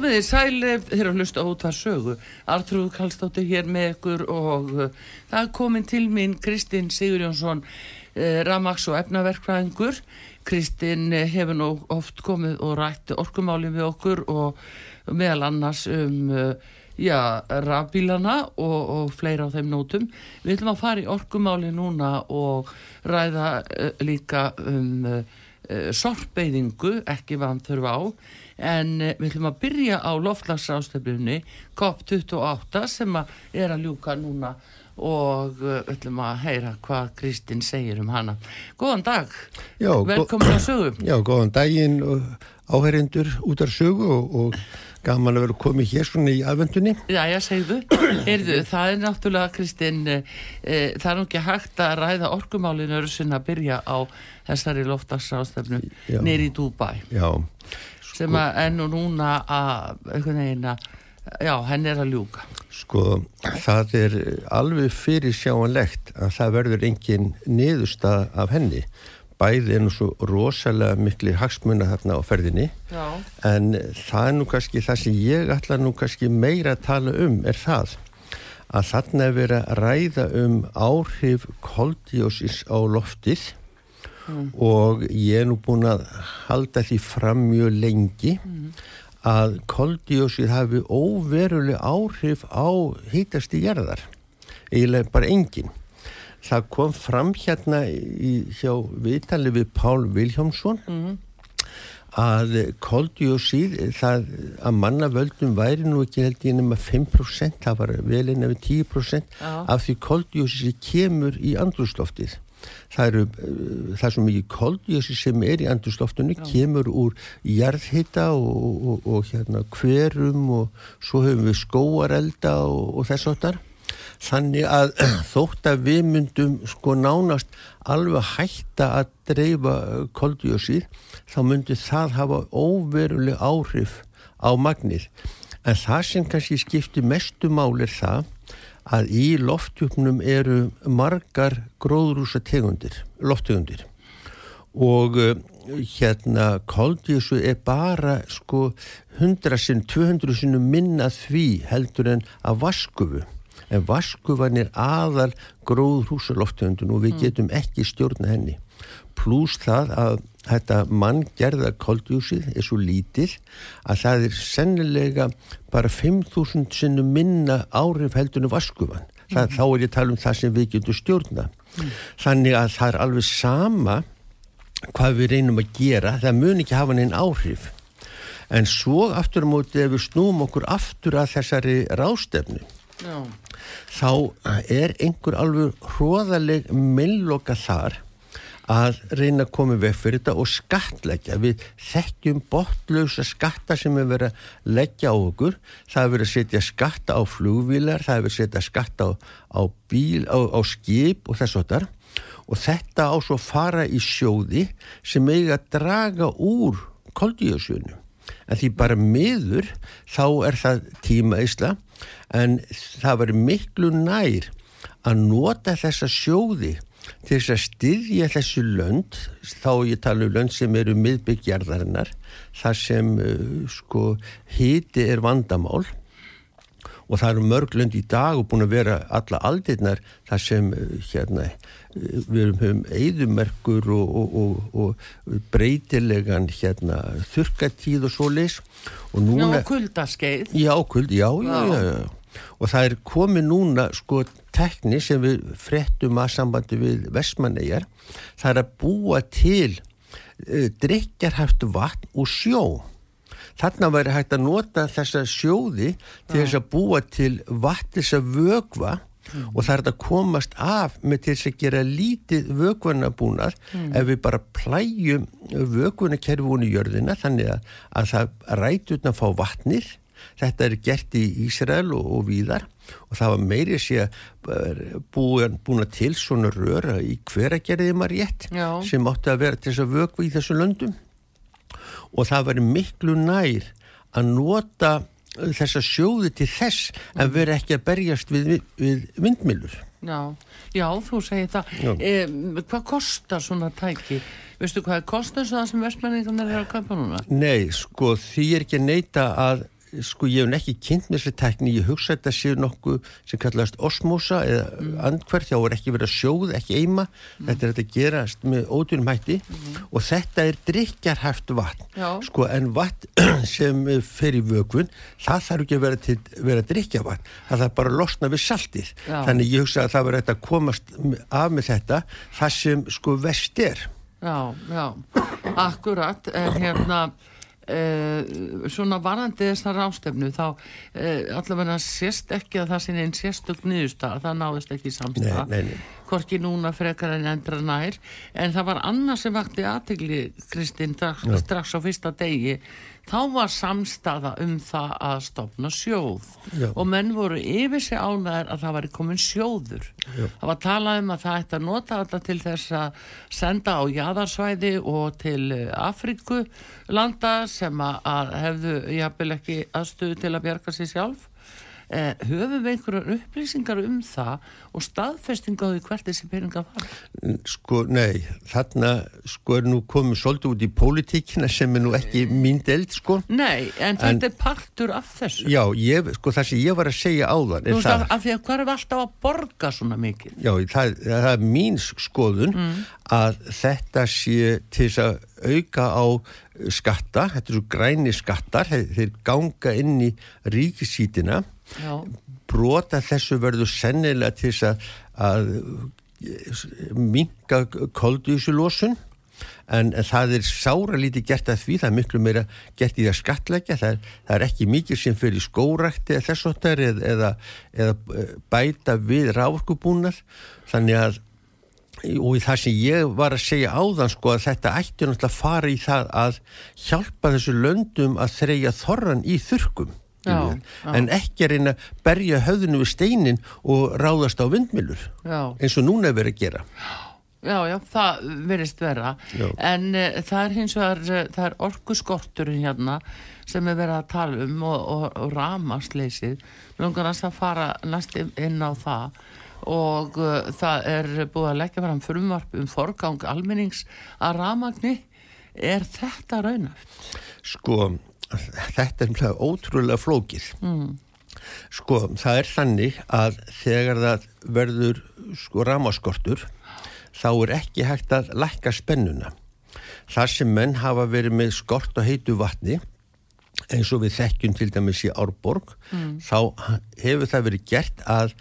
Komið þið sælið þegar að hlusta út að sögu. Artrúð Kallstóttir hér með ykkur og uh, það er komin til mín Kristinn Sigurjónsson, uh, Ramax og efnaverkvæðingur. Kristinn uh, hefur nú oft komið og rætti orkumáli við okkur og meðal annars um uh, rafbílana og, og fleira á þeim nótum. Við ætlum að fara í orkumáli núna og ræða uh, líka um uh, sorpeyðingu, ekki vann þurfa á en eh, við ætlum að byrja á loftlagsrástefnunni COP28 sem að er að ljúka núna og eh, við ætlum að heyra hvað Kristinn segir um hana. Góðan dag, Já, velkomin á sögu. Já, góðan daginn áherindur út af sögu og, og gaman að vera komið hér svona í aðvendunni. Já, já, segðu. Heyrðu, það er náttúrulega, Kristinn, e, það er nú ekki hægt að ræða orkumálinu öru sinna að byrja á þessari loftlagsrástefnu nýri í Dubai. Já, sem að enn og núna að einhvern veginn að já, henn er að ljúka. Sko, það er alveg fyrir sjáanlegt að það verður engin niðurstað af henni. Bæði er nú svo rosalega miklir hagsmuna þarna á ferðinni já. en það er nú kannski það sem ég ætla nú kannski meira að tala um er það að þarna er verið að ræða um áhrif koldjósis á loftið mm. og ég er nú búin að halda því fram mjög lengi mm. að koldjósið hafi óveruleg áhrif á hýtasti gerðar eiginlega bara engin það kom fram hérna í, hjá viðtali við Pál Viljámsson mm. að koldjósið það að mannavöldum væri nú ekki held ég nema 5% það var vel inn af 10% Já. af því koldjósið kemur í andrúsloftið það eru það er svo mikið koldjósi sem er í andurstoftunni kemur úr jarðhitta og, og, og hérna hverum og svo höfum við skóarelda og, og þess áttar þannig að þótt að við myndum sko nánast alveg hætta að dreifa koldjósið þá myndi það hafa óveruleg áhrif á magnir en það sem kannski skiptir mestu mál er það að í loftjöfnum eru margar gróðrúsa tegundir, lofttegundir. Og uh, hérna koldísu er bara sko 100 sinn, 200 sinnum minna því heldur en að vaskufu en vaskufan er aðal gróðrúsa lofttegundin og við mm. getum ekki stjórna henni. Pluss það að þetta manngerða koldjúsið er svo lítið að það er sennilega bara 5.000 sinnum minna árif heldunum vaskufan. Mm. Þá er ég að tala um það sem við getum stjórna. Mm. Þannig að það er alveg sama hvað við reynum að gera, það mun ekki hafa neinn áhrif. En svo aftur á móti ef við snúum okkur aftur að þessari rástefnu, Já. þá er einhver alveg hróðaleg millokka þar að reyna að koma við fyrir þetta og skatleggja. Við þekkjum botlausa skatta sem er verið að leggja á okkur. Það er verið að setja skatta á flugvílar, það er verið að setja skatta á, á, bíl, á, á skip og þess og þar. Og þetta á svo fara í sjóði sem eiga að draga úr koldíðasjónu. En því bara miður þá er það tímaísla en það verið miklu nær að nota þessa sjóði til þess að styðja þessu lönd þá ég tala um lönd sem eru miðbyggjarðarinnar þar sem uh, sko híti er vandamál. Og það eru mörglönd í dag og búin að vera alla aldirnar þar sem hérna við höfum eigðumerkur og, og, og, og breytilegan hérna þurkatíð og svo leis og núna... Já, kuldaskeið Já, kuld, já, já, já, já og það er komið núna sko tekni sem við frettum að sambandi við Vestmannegar það er að búa til uh, drikjarhæft vatn og sjó. Þarna væri hægt að nota þessa sjóði til þess að búa til vatn þess að vögva mm. og það er að komast af með til þess að gera lítið vögvunabúnar mm. ef við bara plæjum vögvunakerfun í jörðina þannig að, að það rætur að fá vatnir þetta er gert í Ísrael og, og víðar og það var meiri sé búin, búin að til svona röra í hveragerðið maður rétt sem átti að vera til þess að vögva í þessu löndum og það var miklu nær að nota þessa sjóði til þess að mm. vera ekki að berjast við, við vindmilur Já, já, þú segir það e, Hvað kostar svona tæki? Veistu hvað kostar það sem vestmenningarnir er að köpa núna? Nei, sko, því er ekki að neyta að sko ég hef ekki kynnt með þessi tekní, ég hugsa þetta séu nokkuð sem kallast osmosa eða mm. andhverð, þá er ekki verið að sjóð, ekki eima, mm. þetta er að gerast með ódunum hætti mm. og þetta er drikjarhæft vatn, Já. sko en vatn sem fer í vögun, það þarf ekki að vera, til, vera drikja vatn, það þarf bara að losna við saltið, Já. þannig ég hugsa að það verður að komast af með þetta, það sem sko vest er. Já, já, akkurat, en hérna svona varandi þessar ástefnu þá uh, allavega sést ekki að það sinni einn sérstök nýðustaf það náðist ekki samstaf hvorki núna frekar en endra nær. En það var annað sem vakti aðtegli Kristinn strax, strax á fyrsta degi þá var samstaða um það að stopna sjóð Já. og menn voru yfir sig ánæður að það var komin sjóður Já. það var talað um að það ætti að nota þetta til þess að senda á jæðarsvæði og til eh, Afriku landa sem að hefðu jafnvel ekki aðstöðu til að bjarga sér sjálf eh, höfum við einhverjar upplýsingar um það og staðfestinga á því hvert þessi peninga var? Sko, nei, þarna sko er nú komið svolítið út í pólitíkina sem er nú ekki mín delt, sko. Nei, en þetta en, er partur af þessu. Já, ég, sko það sem ég var að segja áðan er það... Af því að hvað er alltaf að borga svona mikið? Já, það, það er mín skoðun mm. að þetta sé til þess að auka á skatta, þetta er svo græni skattar, þeir ganga inn í ríkisítina brota þessu verður sennilega til þess að, að minga koldísulósun en, en það er sára lítið gert að því, það er miklu meira gert í það skatleggja, það, það er ekki mikið sem fyrir skórakti eða þessóttar eða, eða, eða bæta við rávorkubúnar þannig að og í það sem ég var að segja áðan sko að þetta ætti náttúrulega að fara í það að hjálpa þessu löndum að þreja þorran í þurkum Já, já. en ekki að reyna að berja höfðinu við steinin og ráðast á vindmilur já. eins og núna er verið að gera. Já, já, það verist vera. En uh, það er hins vegar uh, það er orkuskorturinn hérna sem er verið að tala um og, og, og ramasleysið langar að fara næst inn á það og uh, það er búið að leggja fram frumvarp um forgang almennings að ramagni er þetta raunöft? Sko þetta er mjög ótrúlega flókið mm. sko það er þannig að þegar það verður sko ramaskortur þá er ekki hægt að lækka spennuna þar sem menn hafa verið með skort og heitu vatni eins og við þekkjum til dæmis í Árborg mm. þá hefur það verið gert að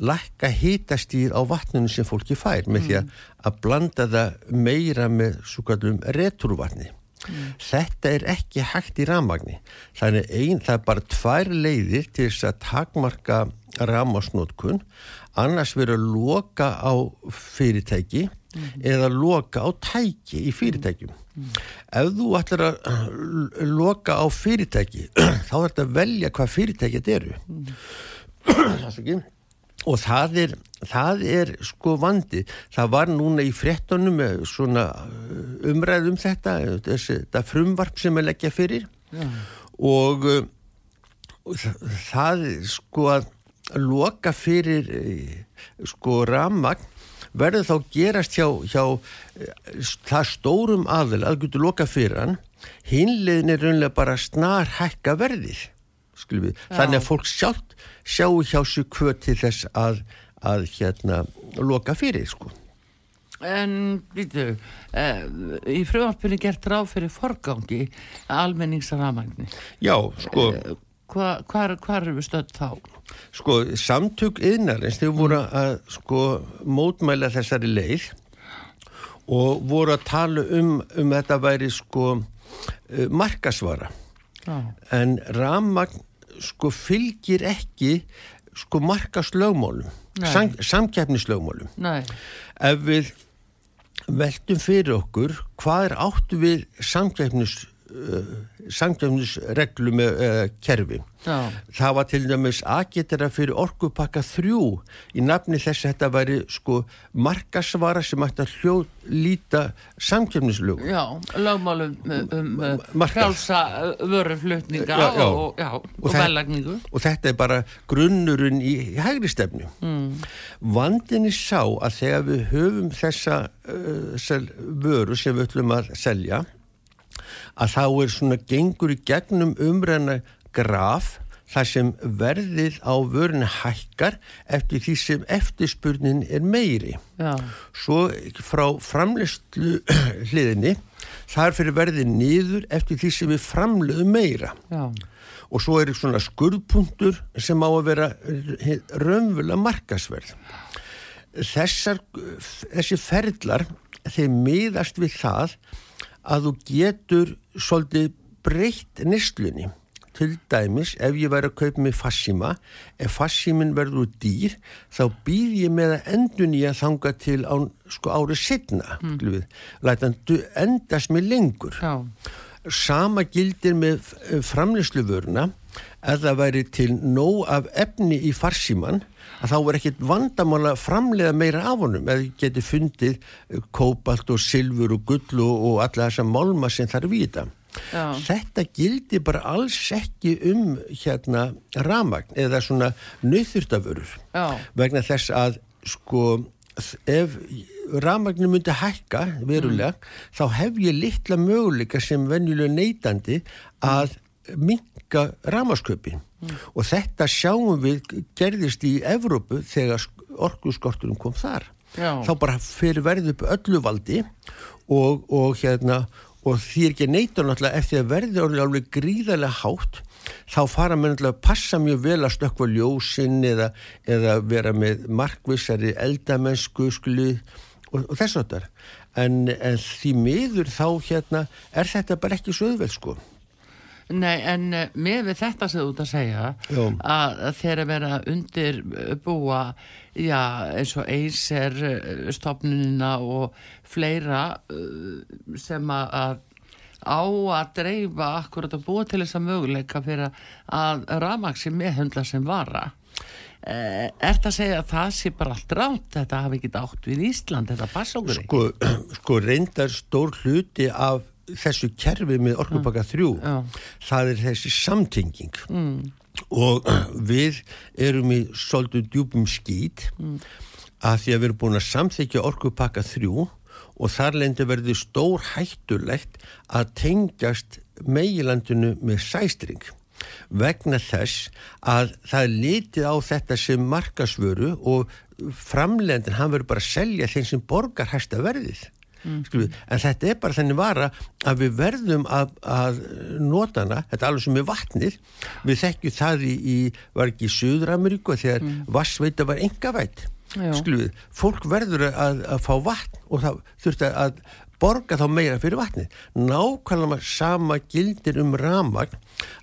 lækka hitastíð á vatninu sem fólki fær með mm. því að, að blanda það meira með svo kallum returvatni Mm. Þetta er ekki hægt í ramagni. Þannig einn, það er bara tvær leiðir til þess að takmarka ramasnótkun, annars verður að loka á fyrirtæki mm. eða loka á tæki í fyrirtækjum. Mm. Ef þú ætlar að loka á fyrirtæki, þá er þetta að velja hvað fyrirtæki þetta eru. Það er svo ekki og það er, það er sko vandi það var núna í frettunum svona uh, umræðum þetta þessi, þetta frumvarp sem er leggja fyrir ja. og, uh, það sko að loka fyrir sko ramagn verður þá gerast hjá, hjá það stórum aðil að getur loka fyrir hann hinlegin er raunlega bara snar hækka verðið. Þannig að fólk sjálft sjáu hjá sig hvað til þess að, að hérna loka fyrir, sko. En, býtu, eh, í frumvarpinu gert ráð fyrir forgangi almenningsramagni. Já, sko. Eh, hva, hvar, hvar eru við stödd þá? Sko, samtök yðnarins, þau voru að sko mótmæla þessari leið og voru að tala um, um þetta væri sko uh, markasvara. Já. En ramagn sko fylgir ekki sko markaslögmálum, Nei. sam, samkeppnislögmálum. Nei, Ef við veltum fyrir okkur hvað er áttu við samkeppnis, uh, samkeppnisreglu með uh, kerfi. já, Það var til dæmis aðgetara fyrir orkupakka þrjú í nafni þess að þetta væri sko markasvara sem ætti að hljóð líta samkjöfnislögum. já, lögmálum um, um frálsa uh, vöruflutninga og, og, og velagningu. Og þetta er bara grunnurinn í hægri stefnu. Mm. Vandinni sá að þegar við höfum þessa uh, sel, vöru sem við ætlum að selja, að þá er svona gengur í gegnum umræna graf þar sem verðið á vörinu hækkar eftir því sem eftirspurnin er meiri. Já, Svo frá framleyslu hliðinni, þar fyrir verðið niður eftir því sem við framleiðum meira. já, Og svo er svona skurðpunktur sem á að vera raunvöla markasverð. Þessar, þessi ferlar, þeir miðast við það að þú getur svolítið breytt neslunni. Til dæmis, ef ég væri að kaupa mig fassíma, ef fassímin verður dýr, þá býð ég með að endun ég að þanga til á, sko, árið setna. Mm. Læta hann du- endast mig lengur já, sama gildir með framlýsluvöruna ef það væri til nóg af efni í farsíman að þá er ekkit vandamál að framlega meira af honum eða geti fundið eh, kóbalt og silfur og gull og, alla þessa málma sem þarf í þetta. Já. Þetta gildi bara alls ekki um hérna ramagn eða svona nöðþurftavörur já, vegna þess að sko ef rafmagnir myndi hækka verulega þá hef ég litla möguleika sem venjulega neytandi að minka rafmasköpi og þetta sjáum við gerðist í Evrópu þegar orkuskorturum kom þar. Já. þá bara fyrir verðið upp öllu valdi og, og hérna og því er ekki neytur náttúrulega eftir að orðið alveg gríðarlega hátt þá fara mér náttúrulega að passa mjög vel að stökkva ljósinn eða, eða vera með markvissari eldamennsku skuli og, og þess að þar en, en því miður þá hérna er þetta bara ekki söðvel sko Nei, en uh, með við þetta sem þú ert að segja Já. að, að þeirra vera undir búa já, eins og Eiser uh, stopnunina og fleira uh, sem að, að á að dreifa akkurat að búa til þessa möguleika fyrir að rafmaksi meðhundla sem vara er það að segja að það sé bara allt rátt þetta hafi ekki átt við Ísland þetta ekki sko, sko reyndar stór hluti af þessu kerfi með orkupakka þrjú Já. það er þessi samtenging mm. og við erum í svolítið djúpum skýt mm. að því að við erum búin að samþykja orkupakka þrjú og þar lendi verði stór hættulegt að tengjast meilandinu með sæstring vegna þess að það er litið á þetta sem markasvöru og framlendin hann verður bara að selja þeim sem borgar hæsta verðið mm. en þetta er bara þenni vara að við verðum að, að nota hana, þetta er alveg sem með vatnið við þekkjum það í, í var ekki í Suður-Ameríku þegar mm. vassveita var engavætt Já. Skluðu, fólk verður að, að fá vatn og það þurfti að borga þá meira fyrir vatnið. Nákvæmlega sama gildir um ramagn.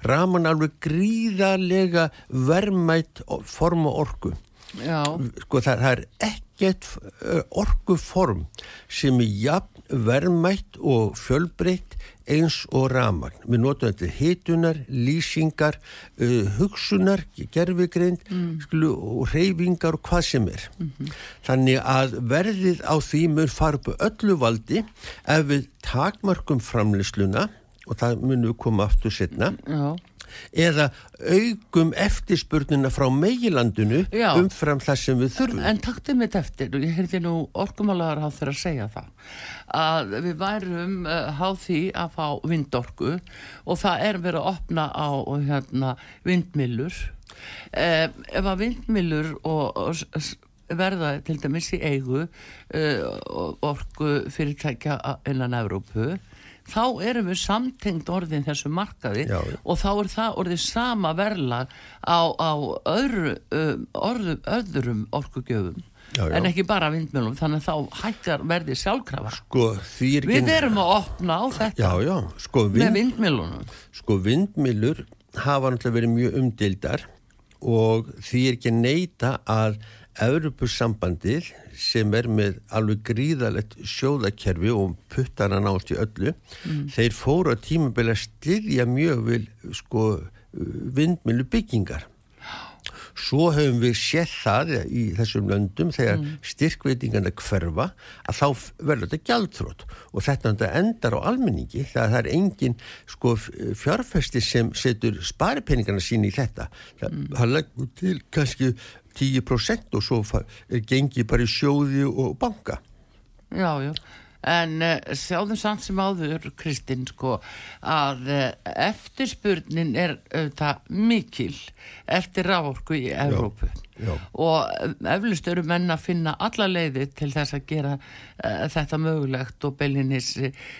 Ramagn er alveg gríðarlega vermætt form og orku. Já, Sko það, það er ekkert uh, orkuform sem er jafn vermætt og fjölbreytt eins og ramagn. Við notum þetta hitunar, lýsingar, uh, hugsunar, gerfigreind mm. og reyfingar og hvað sem er. Þannig að verðið á því mun fara upp öllu valdi ef við takmarkum framleysluna og það munum við koma aftur setna já, eða augum eftirspurnina frá meilandinu umfram það sem við þurfum. En taktið mitt eftir, og ég heyrði nú orkumálagar á þeirra að segja það, að við værum uh, háð því að fá vindorku og það er verið að opna á hérna, vindmillur. Uh, ef að vindmillur og, og verða til dæmis í eigu uh, orku fyrirtækja innan Evrópu, þá erum við samtengt orðin þessu markaði Já, já. og þá er það orðið sama verlag á, á öðru, orðum, öðrum orkugjöfum Já, já. en ekki bara vindmjölum þannig að þá hækkar verði sjálfkrafa Sko, er við erum að opna á þetta Já, sko, með vind, vindmjölunum sko vindmilur hafa náttúrulega verið mjög umdildar og því er ekki að neyta að Evropasambandið sem er með alveg gríðalegt sjóðakerfi og puttana nást í öllu þeir fóru að tímabili að styðja mjög vil sko vindmilu byggingar. Svo höfum við séð það í þessum löndum þegar mm. styrkveitingarna hverfa að þá verður þetta gjaldþrótt og þetta endar á almenningi það er engin sko fjárfesti sem setur sparipenningarna sín í þetta. Það, það leggur til kannski 10% og svo gengið bara í sjóði og banka. Já, já. En uh, sjáðum samt sem áður Kristinn sko að uh, eftirspurnin er auðvitað mikil eftir rávorku í Evrópu. já. og eh, eflust eru menn að finna alla leiði til þess að gera uh, þetta mögulegt og beilinnis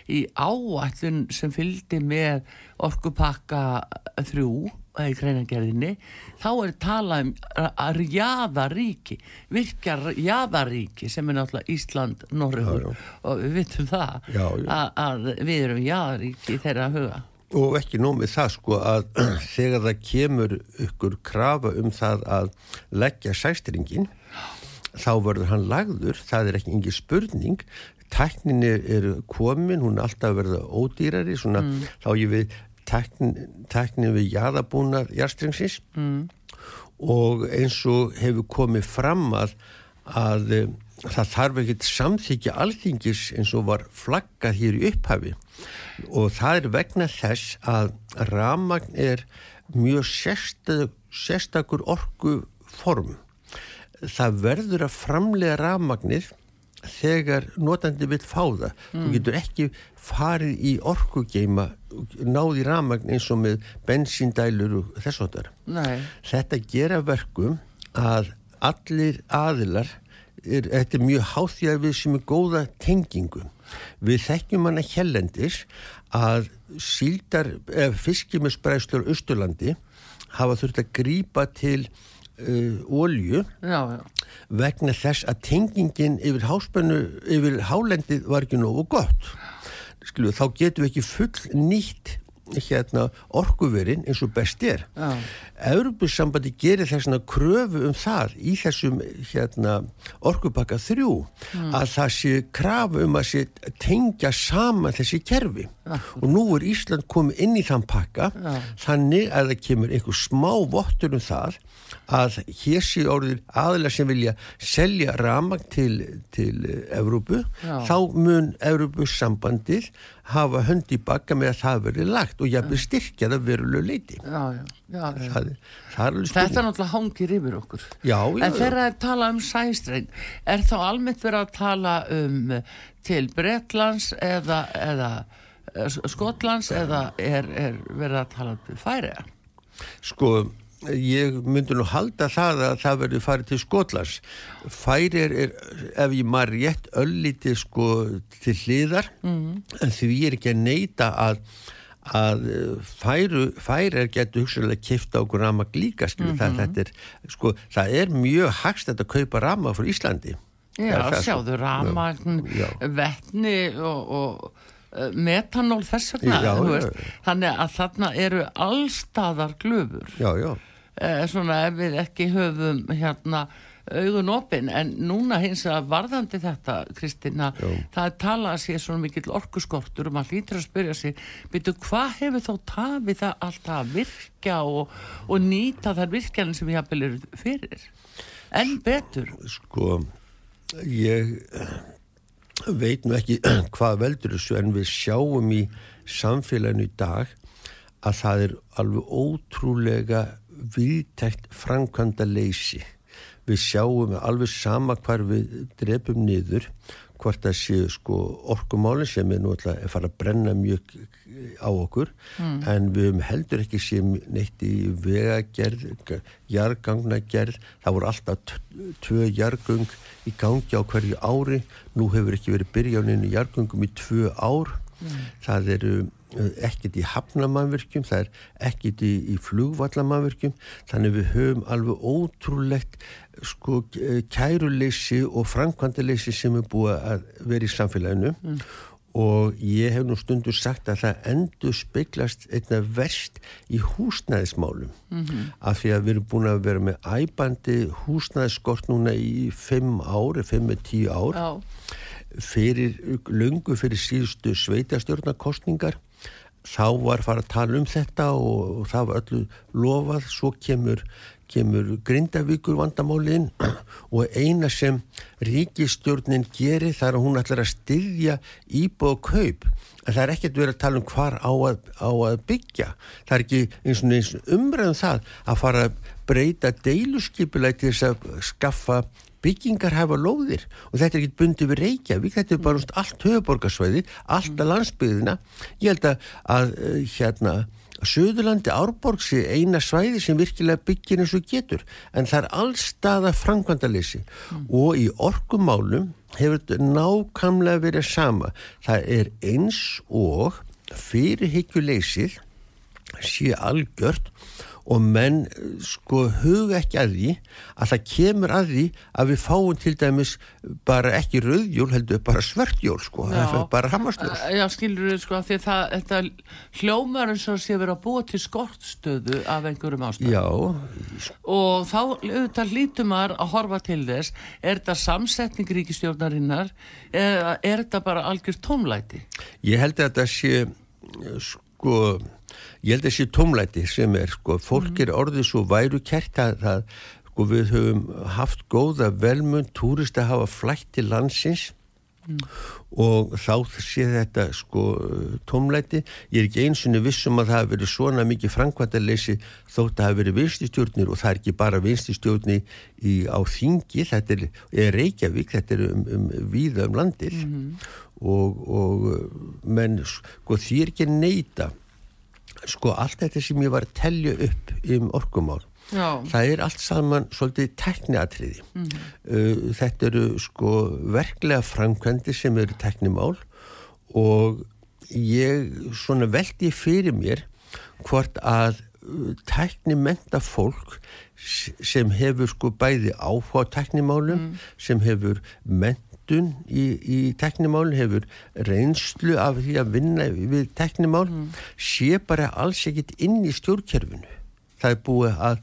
í áætlun sem fylgdi með orkupakka þrjú í greinagerðinni þá er talað um að jaðaríki virkja jaðaríki sem er náttúrulega Ísland, Norröður og við vitum það Já, já. Að, að við erum jaðaríki í þeirra huga. Og ekki nómið það sko að þegar það kemur ykkur krafa um það að leggja sæstringin þá verður hann lagður, það er ekki engi spurning. Tæknin er, komin, hún er alltaf að verða ódýrari svona þá ég við tæknin, tæknin við jaðabúnar jarstringsins mm. og eins og hefur komið fram að, að eh, það þarf ekkert samþykja alþingis eins og var flaggað hér í upphafi. Og það er vegna þess að ramagn er mjög sérstakur, sérstakur orkuform. Það verður að framlega ramagnir þegar notandi vil fá það. Þú getur ekki farið í orkugeima náði ramagn eins og með bensíndælur og þess það Nei, þetta gera verkum að allir aðilar er, þetta er mjög við sem er góða tengingu. Við þekkjum hana hellendis að síldar fiskimisbræðslur Östurlandi hafa þurft að grípa til uh, já, já. vegna þess að tengingin yfir háspennu, yfir hálendið var ekki nógu gott. Skilu, þá getum við ekki full nýtt hérna orkuverin eins og best er Já. Evropasambandi gerir þessna kröfu um það í þessum hérna orkupakka þrjú að það sé krafu um að sé tengja saman þessi kerfi og nú er Ísland komið inn í þann pakka Já. þannig að það kemur einhver smá vottur um það að hér sé orðir aðilega sem vilja selja ramag til, til Evrópu Já. þá mun Evrópusambandið hafa hönd í bakka með að það verði lagt og jafnvel styrkja það verulegu leiti Já, já, já, það, það er Þetta spurning náttúrulega hangir yfir okkur. En þegar það er tala um sæstreng, er þá almennt verið að tala um til Bretlands eða, eða eh, Skotlands eða er, er verið að tala um færiða? Sko, ég myndi nú halda það að það verður farið til Skotlands. Færi er, ef ég maður rétt öllítið sko til hliðar, mm. en því er ekki að neyta að að færu, færi er getur hugsaðlega kifta okkur ramag líka skilur, það, þetta er, sko, það er mjög hagst að kaupa ramag frá Íslandi Já, Það sko. sjáðu, ramagn, Já. vetni og, og eh, metanól þess vegna, Já, já, já. Þannig að þarna eru allstaðar glöfur. Já, já, eh, svona ef við ekki höfum hérna augun opinn en núna hins að varðandi þetta Kristina, Já. það er talað að sé svona mikill orkuskortur og maður lítur að spyrja sig, byrju hvað hefur þá tafið það alltaf að virka og, og nýta þær virkjanir sem ég hafði eru fyrir? En betur? Sko ég veit nú ekki hvað veldur þessu en við sjáum í samfélaginu í dag að það er alveg ótrúlega viðtækt framkvæmda leysi. Við sjáum alveg sama hvar við drefum niður hvort það séu sko orkumáli sem er nú alltaf að fara að brenna mjög á okkur mm. en við höfum heldur ekki séum neitt í vegagerð, jargangnagerð, það voru alltaf tvö jargung í gangi á hverju ári, nú hefur ekki verið byrjaninu jargungum í tvö ár, mm. það eru ekkert í hafnamannverkjum, það er ekkert í, í flugvallamannverkjum, þannig við höfum alveg ótrúlegt sko kæruleysi og framkvæmdaleysi sem er búið að vera í samfélaginu. Mm. og ég hef nú stundur sagt að það endur speiklast einna verst í húsnæðismálum. Mm -hmm. af því að við erum búin að vera með æbandi húsnæðiskort núna í 5 ári, 5-10 ár. Fyrir lungu fyrir síðustu sveitastjórnarkostningar þá var farið að tala um þetta og, og það var öllu lofað, svo kemur, kemur grindavíkur vandamálinn og eina sem ríkistjórnin gerir þar að hún ætlar að styðja íbúð og kaup. En það er ekkert verið að tala um hvar á að, á að byggja. Það er ekki eins og eins umræðum það að fara að breyta deiluskipulæti til þess að skaffa byggingar hafa lóðir og þetta er ekki bundið við Reykjavík, þetta er bara allt höfuborgarsvæði, allt að landsbyðina ég held að, að eh, hérna Suðurlandi Árborg sé eina svæði sem virkilega byggir eins og getur en það er allstaða frangvandalessi mm. og í orkumálum hefur þetta nákamlega verið sama. Það er eins og fyrirhyggjuleysið sé algjört og menn sko huga ekki að því að það kemur að því að við fáum til dæmis bara ekki rauðjól heldur bara svartjól sko bara hamastjól Já skilur við sko að því að það, þetta hljómar eins og sé verið að búa til skortstöðu af einhverjum ástæðum. Já. Og þá auðvitað lítur maður að horfa til þess er þetta samsetning ríkistjórnarinnar eða er þetta bara algjör tómlæti? Ég held að þetta sé sko ég held að þessi tómlæti sem er sko, fólk mm. er orðið svo væru kert að það, sko, við höfum haft góða velmund, túrist að hafa flætt til landsins mm. og þá sé þetta sko tómlæti, ég er ekki einsunni vissum að það hafi verið svona mikið framkvæmdarleysi þótt að það hafi verið vinstistjórnir og það er ekki bara vinstistjórni í, á þingi, þetta er, er Reykjavík, þetta er um, um víða um landið mm. og, og menn sko því er ekki neyta sko allt þetta sem ég var að tellja upp um orkumál Já. það er allt saman svolítið tekniatriði mm -hmm. uh, þetta eru sko verklega framkvæmdi sem eru teknimál og ég svona veldi fyrir mér hvort að uh, teknimenta fólk sem hefur sko bæði áhuga teknimálum mm. sem hefur ment menntun í, í teknimál, hefur reynslu af því að vinna við teknimál, mm. sé bara alls ekkit inn í stjórnkerfinu. Það er búið að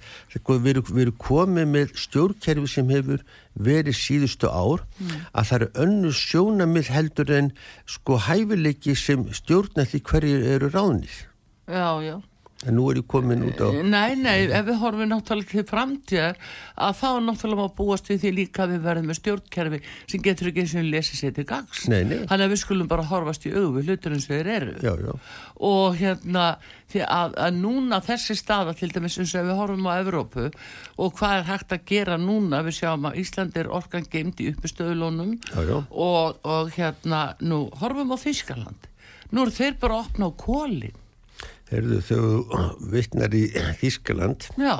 við erum, við erum komið með stjórnkerfi sem hefur verið síðustu ár mm. að það eru önnu sjónamið heldur en sko hæfileiki sem stjórna því hverju eru ránið. Já, já. En nú er ég komin út á... Nei, nei, ef við horfum náttúrulega til framtíðar að þá náttúrulega má búast við því líka við verðum með stjórnkerfi sem getur ekki eins og lesa sér til gags. Nei, nei. Þannig að við skulum bara horfast í auðu hlutur eins og þeir eru. Já, já. Og hérna, því að, að núna þessi staða til dæmis eins og við horfum á Evrópu og hvað er hægt að gera núna, við sjáum að Ísland er orkan geimt í uppistöðulónum og, og hérna, nú horfum á Þískaland. Nú eru þeir bara að opna á kólinn Herðu þau vittnar í Þískaland Já,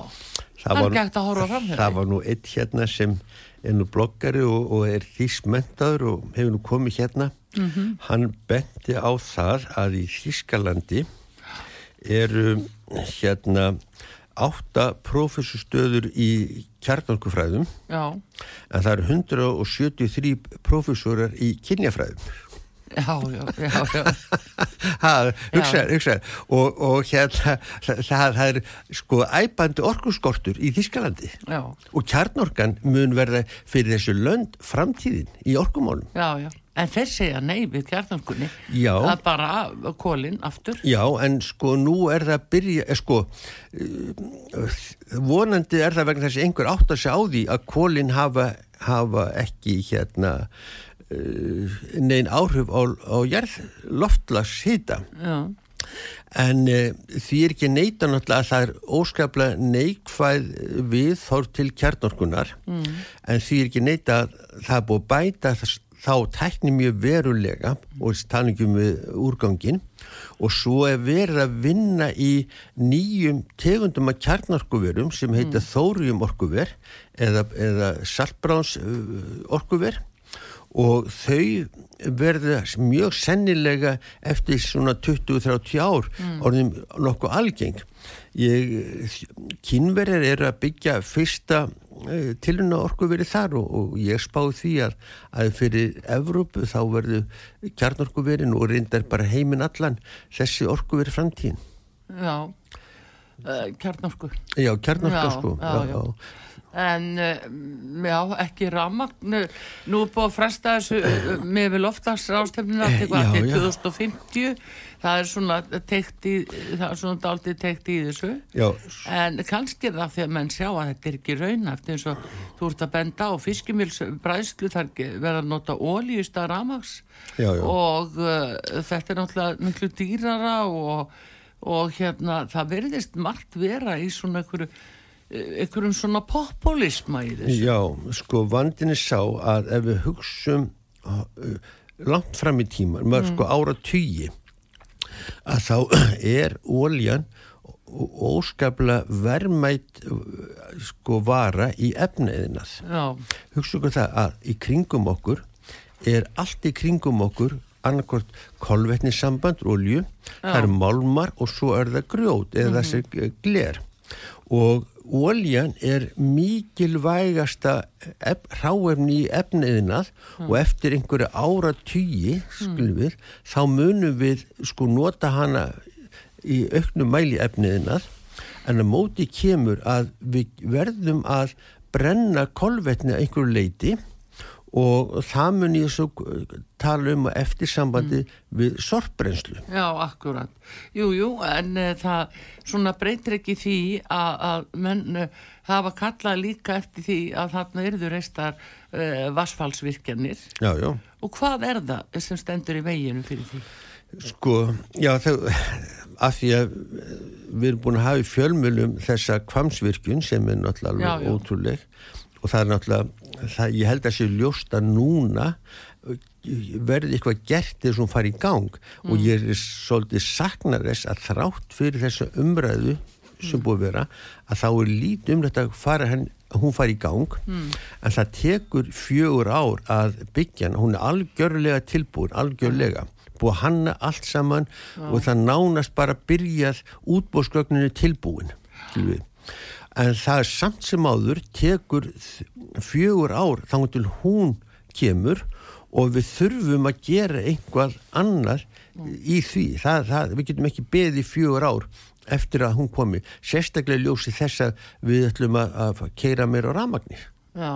það er gægt að horfa fram hérna Það var nú eitt hérna sem er nú bloggari og, og er þísmentaður og hefur nú komið hérna. Mm -hmm. hann benti á það að í Þískalandi eru hérna átta professorstöður í kjarnarkufræðum en það eru 173 professorar í kynjafræðum Já, já, já, já. ha, hugsaður, hugsaður og, og hérna það, það er sko æbandi orkuskortur í Þískalandi já. og kjarnorkan mun verða fyrir þessu lönd framtíðin í orkumálum. Já, já, en þeir segja nei við kjarnorkunni. Já. að bara kólinn aftur. Já, en sko nú er það að byrja, er, sko vonandi er það vegna þess að einhver átt að segja á því að kólinn hafa, hafa ekki hérna Eh, neyn áhrif á, á jærð loftlags hýta En uh, því er ekki neita náttúrulega að það er óskaplega neikvæð viðhorf til kjarnorkunar mm. en því er ekki neita að það búið bæta þá tækni mjög verulega og talningum við úrgangin og svo er verið að vinna í nýjum tegundum af kjarnarkuverum sem heita mm. þórium orkuver eða, eða saltbráns orkuver og þau verða mjög sennilega eftir svona 20-30 ár mm. orðin nokkuð algeng. Kínverðir er að byggja fyrsta Eh, tiluna orku verið þar og, og ég spáði því að, að fyrir Evrópu þá verður kjarnorku verið og reyndar bara heiminn allan þessi orku verið framtíðin Já, uh, kjarnorku Já, kjarnorku já, sko já, já. En uh, já, ekki ramagn nú er búin að fresta þessu með við loftarsrástefnina til 2050 það er svona tekt í það er svona daldið tekt í þessu. Já. en kannski er það því að menn sjá að þetta er ekki raunæft eins og þú ert að benda á. Fiskimilsbræðslu þar verða að nota ólí í stað ramags og uh, þetta er náttúrulega miklu dýrara og, og hérna það verðist margt vera í svona einhverju einhverjum svona populisma í þessu? Já, sko vandin er sá að ef við hugsum uh, langt fram í tíma, mm. sko ára tugi að þá er óljan óskaplega vermætt sko vara í efniðinað hugsa okkur það að í kringum okkur er allt í kringum okkur annarkort kolvetnissamband olju, það eru málmar og svo er það grjót eða mm -hmm. þessi gler. Og Óljan er mikilvægasta ráefni í efniðinað mm. og eftir einhverju ára tugi mm. þá munum við sko nota hana í auknum mæli efniðinað en að móti kemur að við verðum að brenna kolvetni að einhverju leiti og það mun ég svo tala um eftir sambandi mm. við sorpbrenslu. Já, akkurat. Jú, jú, en uh, það svona breytir ekki því að, að menn uh, hafa kallað líka eftir því að þarna eruður reistar eh, vassfallsvirkjanir. Já, já. Og hvað er það sem stendur í veginu fyrir því? Sko, já, það, af því að við erum búin að hafa í fjölmjölum þessa kvamsvirkjun sem er náttúrulega ótrúleg og það er náttúrulega, það, ég held að sé ljósta núna verði eitthvað gert þegar hún fari í gang mm. og ég er svolítið saknar þess að þrátt fyrir þessu umræðu sem mm. búið að vera að þá er lítið um þetta að fara henn hún fari í gang mm. en það tekur fjögur ár að byggja hún er algjörlega tilbúin, algjörlega búið að hanna allt saman ja. og það nánast bara byrjað útbóðsgögninu tilbúin til við en það er samt sem áður tekur fjögur ár þannig til hún kemur og við þurfum að gera einhvað annar í því. Það, það, við getum ekki beðið fjögur ár eftir að hún komi sérstaklega ljósi þess að við ætlum að, að keira mér á ramagnir Já.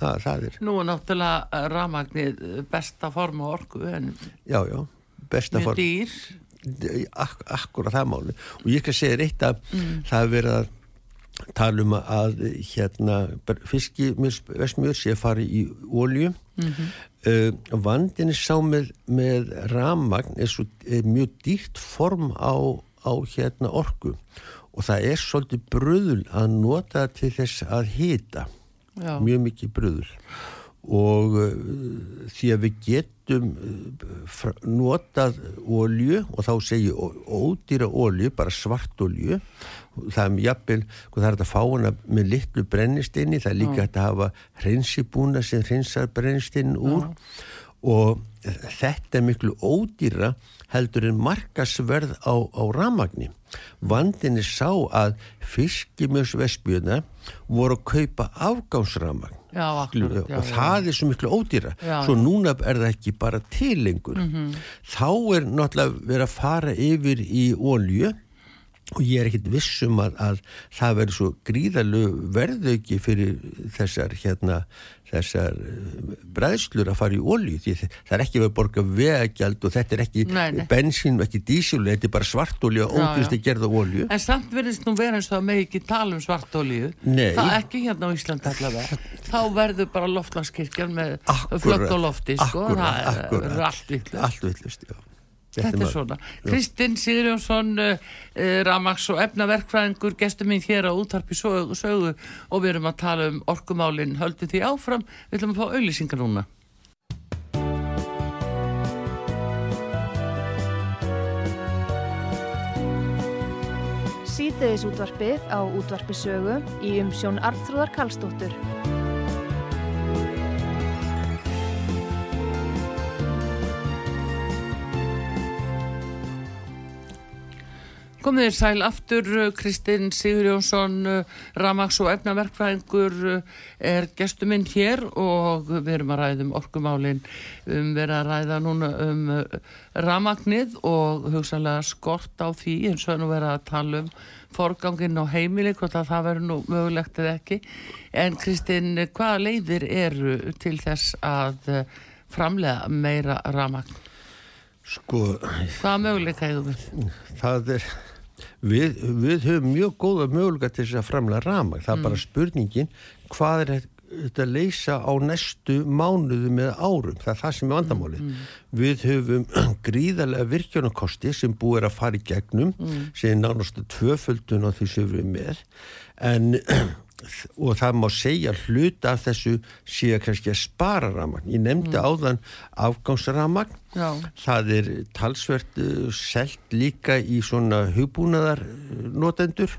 Það, það er Nú er náttúrulega ramagnir besta form á orku en Já, já, besta form. Mjög dýr. Ak Akkur að það máli og ég kan segja eitt að mm. það er verið að tala um að hérna fiskimjörsmjör sé að fara í ólju mm -hmm. uh, vandinni sá með, með ramagn er, svo, er mjög dýrt form á, á hérna orgu og það er svolítið bröðul að nota til þess að hýta mjög mikið bröðul og uh, því að við getum uh, notað ólju og þá segju ódýra ólju, bara svart ólju það er jafnvel, það er að fá hana með litlu brennistinni, það er líka að hafa hreinsibúna sem hreinsar brennistinni úr. Já. og þetta er miklu ódýra heldur en markasverð á, á ramagni. Vandinni sá að fiskimjösvespjuna voru að kaupa afgámsramagn já, akkurat, og já, það er svo miklu ódýra svo núna er það ekki bara til lengur. Mm -hmm. þá er náttúrulega verið að fara yfir í ólju og ég er ekkit vissum að, að það verður svo gríðalu verðauki fyrir þessar hérna þessar eh, bræðslur að fara í ólju því það er ekki verið að borga vegjald og þetta er ekki nei, nei. bensín og ekki dísil, þetta er bara svartólju og ógust að gerða ólju En samt verðist nú vera eins og að með ekki tala um svartólju það er ekki hérna á Ísland allavega. Þá verður bara loftlandskirkjan með flögt og lofti sko, akkurat, það er, er allt vittlust Allt vittlust, já Þetta er svona. Kristinn Sigurjónsson, uh, uh, Ramax og efnaverkfræðingur, gestur minn hér á útarpi sögu, sögu og við erum að tala um orkumálinn. Höldu því áfram, við ætlum að fá auðlýsingar núna. Síðdeðis útvarpið á útvarpi sögu í umsjón Arnþróðar Karlsdóttur. Komið þér sæl aftur, Kristinn Sigur Jónsson, Ramax og efnaverkfræðingur er gestuminn hér og við erum að ræða um orkumálinn, um verið að ræða núna um ramagnið og hugsanlega skort á því eins og nú verið að tala um forganginn á heimili, hvort að það verður nú mögulegt eða ekki. En Kristinn, hvaða leiðir eru til þess að framlega meira ramagn? Sko, hvaða möguleika hefur við? Það er Við, við höfum mjög góða möguleika til þess að framlega rama. Það er mm. bara spurningin hvað er þetta að leysa á næstu mánuðu með árum. Það er það sem er vandamálið. Mm. Við höfum gríðarlega virkjónakosti sem búið að fara í gegnum mm. sem er náttúrulega tvöföldun á því sem við erum með. En og það má segja hluta af þessu síðan kannski að spara ramagn. Ég nefndi mm. áðan afgangsramagn. Já. Það er talsvert uh, selt líka í svona hugbúnaðar notendur,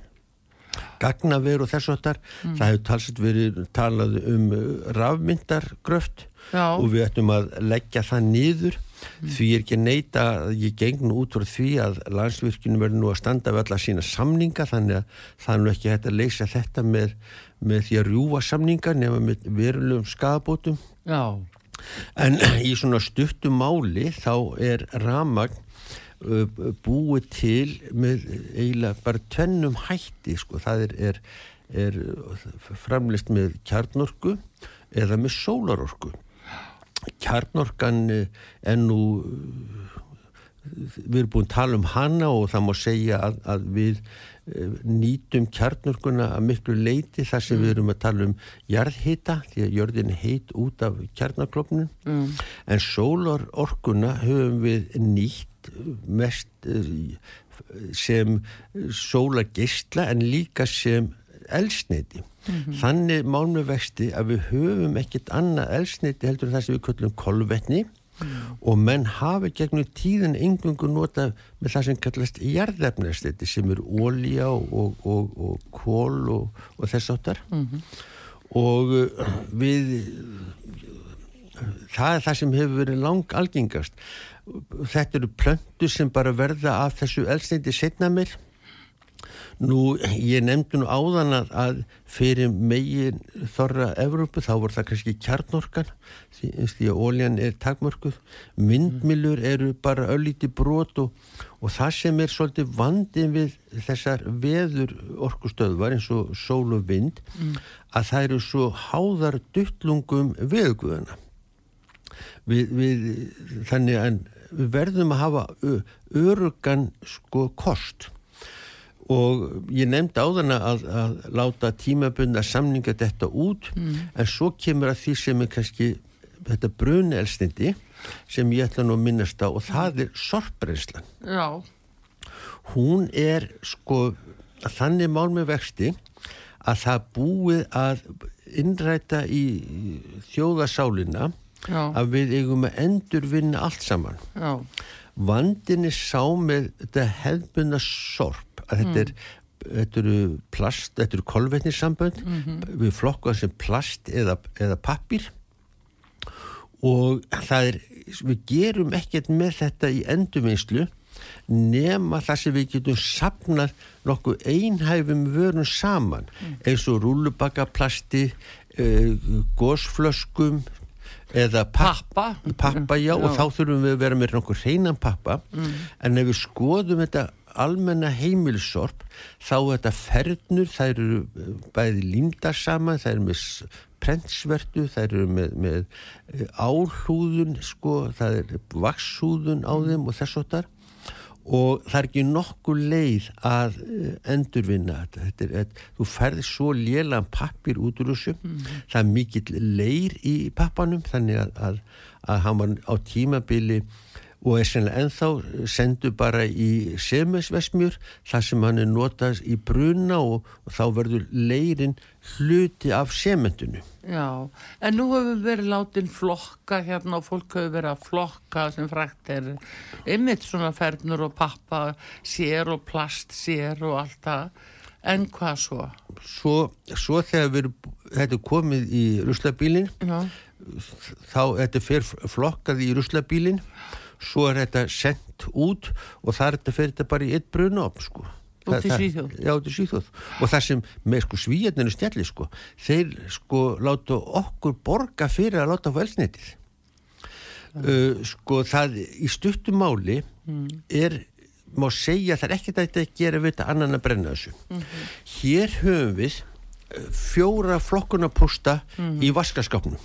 gagnaver og þess að þar. Mm. Það hefur talsvert verið talað um uh, rafmyndargröft Já. og við ættum að leggja það niður mm. því er ekki neyta að ég geng út frá því að landsvirkjunum verður nú að standa við alla sína samninga þannig að það er nú ekki hægt að leysa þetta með, með því að rjúa samninga nema með verulegum skadabótum Já. en í svona stuttum máli þá er ramagn búið til með eiginlega bara tvennum hætti sko. það er, er, er framlist með kjarnorku eða með sólarorku kjarnorkan er nú við erum búin að tala um hana og það má segja að, að við nýtum kjarnorkuna að miklu leiti þar sem mm. við erum að tala um jarðhita því að jörðin heit út af kjarnaklopnum mm. en sólarorkuna höfum við nýtt mest eh, sem sólargeistla en líka sem elsneiti Mm -hmm. Þannig málum við vexti að við höfum ekkert annað elsniti heldur en það sem við köllum kolvetni mm -hmm. og menn hafi gegnum tíðin engungu nota með það sem kallast jarðefnarstiti sem eru ólíja og, og, og, og kól og þess áttar mm -hmm. og uh, við það er það sem hefur verið lang algengast þetta eru plöndur sem bara verða af þessu elsniti setna mér Nú, ég nefndi nú áðan að, fyrir megin þorra Evrópu þá voru það kannski kjarnorkan því, að óljan er takmörkuð. Myndmilur eru bara öllíti brot og, og það sem er svolítið vandin við þessar veður orkustöðvar eins og sól og vind mm. að það eru svo háðar duttlungum veðguðana við, við, þannig að við verðum að hafa örugan sko kost. Og ég nefndi á þann að, að láta tímabunda samninga þetta út mm. en svo kemur að því sem er kannski þetta brunelsnindi sem ég ætla nú að minnast á og það er sorprenslan Já. Hún er sko þannig mál með vexti að það búið að innræta í þjóðasálina Já. að við eigum að endur vinna allt saman Já. vandinni sá með þetta hefðbunna sorp að þetta er Þetta eru plast, þetta eru kolvetnissambönd mm -hmm. við flokkuðum sem plast eða, eða pappir og það er við gerum ekkert með þetta í endurvinnslu nema það sem við getum sapnað nokkuð einhæfum vörun saman mm. eins og rúlubakaplasti uh, gósflöskum eða pappa, pappa. Já, já og þá þurfum við að vera með nokkur hreinan pappa. Mm. en ef við skoðum þetta almenna heimilsorp þá er þetta fernur, það eru eh, bæði límda saman, það eru með prentsvertu, það eru með, með eh, álhúðun sko, það er vakshúðun á þeim og þess og þar og það er ekki nokkuð leið að eh, endurvinna þetta, þetta er, þetta, þú ferðir svo lélan pappir út úr þessu, mm. það er mikill leir í pappanum þannig að, að, að hann var á tímabili og er sennilega ennþá sendu bara í semesvesmjur þar sem hann er notað í bruna og, og þá verður leirin hluti af sementinu. Já, en nú hefur verið látin flokka hérna og fólk hefur verið að flokka sem frækt er ymmit svona fernur og pappa sér og plast sér og allt það. En hvað svo? Svo, svo þegar við, þetta er komið í ruslabílinn, þá þetta fer flokkað í ruslabílinn, svo er þetta sendt út og það er þetta fyrir þetta bara í eitt brunop sko. Í Svíþjóð? Já. Og það sem með sko svíjarninu stjalli sko, þeir sko láta okkur borga fyrir að láta fælsnitið. Uh, sko það í stuttumáli mm. er, má segja það er ekkert að þetta gera við þetta annan að brenna þessu. Mm -hmm. Hér höfum við fjóra flokkunarposta mm -hmm. í vaskaskapnum.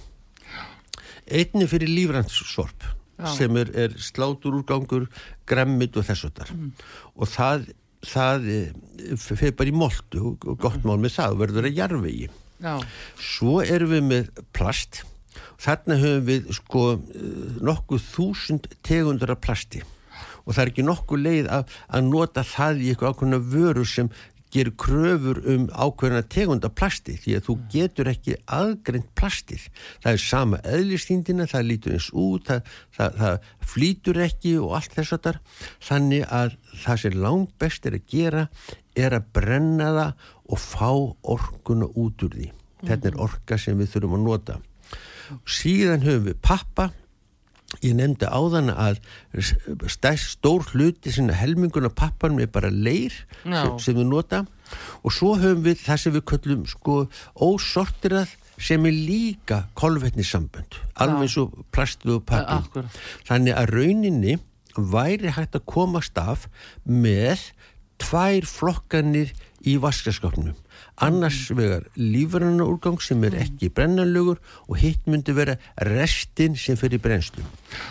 Einni fyrir lífrandssorp sem er, er slátur úrgangur, gremmit og þess og þar. Mm. Og það það eh, fyrir bara í moldu og gott mál með það verður að jarfegi svo erum við með plast. Þarna höfum við sko eh, nokkuð þúsund tegundar af plasti. Og það er ekki nokkuð leið að, að nota það í eitthvað ákveðna vöru sem gerir kröfur um ákveðna tegunda plasti því að þú getur ekki aðgreint plastið. Það er sama eðlistýndina, það lítur eins út, það, það, það flýtur ekki og allt þess að þar. Þannig að það sem langt best er að gera er að brenna það og fá orkuna út úr því. Þetta er orka sem við þurfum að nota. Síðan höfum við pappa Ég nefndi áðan að stærst stór hluti sinna helminguna pappanum er bara leir sem, sem við nota. Og svo höfum við það sem við köllum sko ósortirað sem er líka kolvetnissambönd. Alveg svo plastuð og pappi þannig að rauninni væri hægt að komast af með tvær flokkanir í vaskaskapnum annars vegar lífranna úrgang sem er ekki brennanlugur og hitt myndi vera restin sem fyrir brennslu.